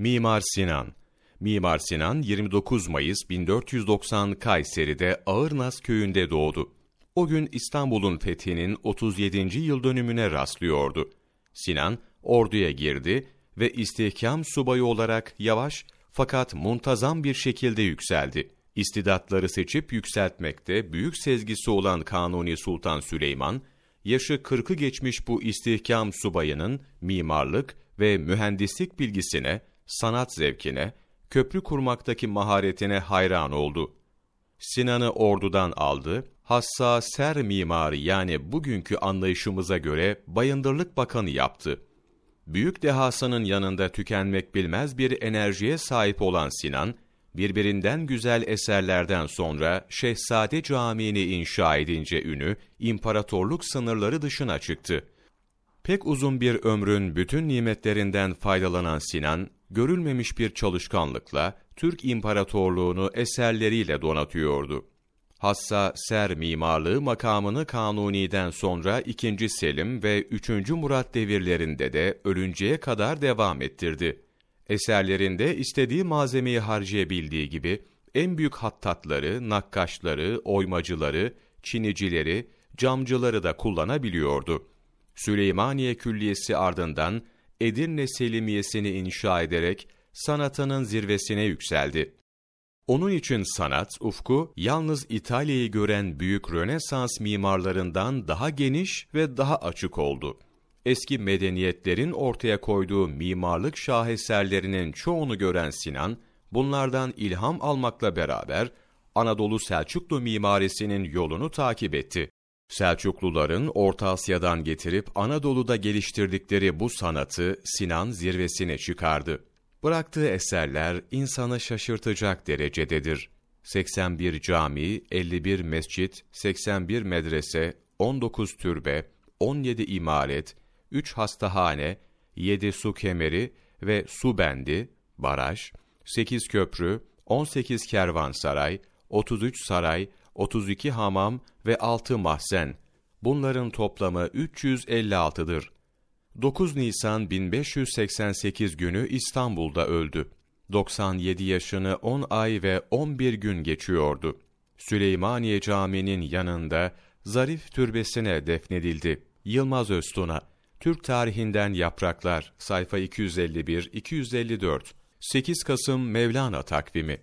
Mimar Sinan Mimar Sinan 29 Mayıs 1490 Kayseri'de Ağırnaz köyünde doğdu. O gün İstanbul'un fethinin 37. yıl dönümüne rastlıyordu. Sinan orduya girdi ve istihkam subayı olarak yavaş fakat muntazam bir şekilde yükseldi. İstidatları seçip yükseltmekte büyük sezgisi olan Kanuni Sultan Süleyman, yaşı 40'ı geçmiş bu istihkam subayının mimarlık ve mühendislik bilgisine, sanat zevkine, köprü kurmaktaki maharetine hayran oldu. Sinan'ı ordudan aldı, hassa ser mimarı yani bugünkü anlayışımıza göre bayındırlık bakanı yaptı. Büyük dehasının yanında tükenmek bilmez bir enerjiye sahip olan Sinan, birbirinden güzel eserlerden sonra Şehzade Camii'ni inşa edince ünü, imparatorluk sınırları dışına çıktı. Pek uzun bir ömrün bütün nimetlerinden faydalanan Sinan, görülmemiş bir çalışkanlıkla Türk İmparatorluğunu eserleriyle donatıyordu. Hassa ser mimarlığı makamını Kanuni'den sonra 2. Selim ve 3. Murat devirlerinde de ölünceye kadar devam ettirdi. Eserlerinde istediği malzemeyi harcayabildiği gibi en büyük hattatları, nakkaşları, oymacıları, çinicileri, camcıları da kullanabiliyordu. Süleymaniye Külliyesi ardından Edirne Selimiyesini inşa ederek sanatının zirvesine yükseldi. Onun için sanat ufku yalnız İtalya'yı gören büyük Rönesans mimarlarından daha geniş ve daha açık oldu. Eski medeniyetlerin ortaya koyduğu mimarlık şaheserlerinin çoğunu gören Sinan, bunlardan ilham almakla beraber Anadolu Selçuklu mimarisinin yolunu takip etti. Selçukluların Orta Asya'dan getirip Anadolu'da geliştirdikleri bu sanatı Sinan zirvesine çıkardı. Bıraktığı eserler insanı şaşırtacak derecededir. 81 cami, 51 mescit, 81 medrese, 19 türbe, 17 imaret, 3 hastahane, 7 su kemeri ve su bendi, baraj, 8 köprü, 18 kervansaray, 33 saray, 32 hamam ve 6 mahzen. Bunların toplamı 356'dır. 9 Nisan 1588 günü İstanbul'da öldü. 97 yaşını 10 ay ve 11 gün geçiyordu. Süleymaniye Camii'nin yanında zarif türbesine defnedildi. Yılmaz Öztuna, Türk tarihinden yapraklar, sayfa 251-254, 8 Kasım Mevlana takvimi.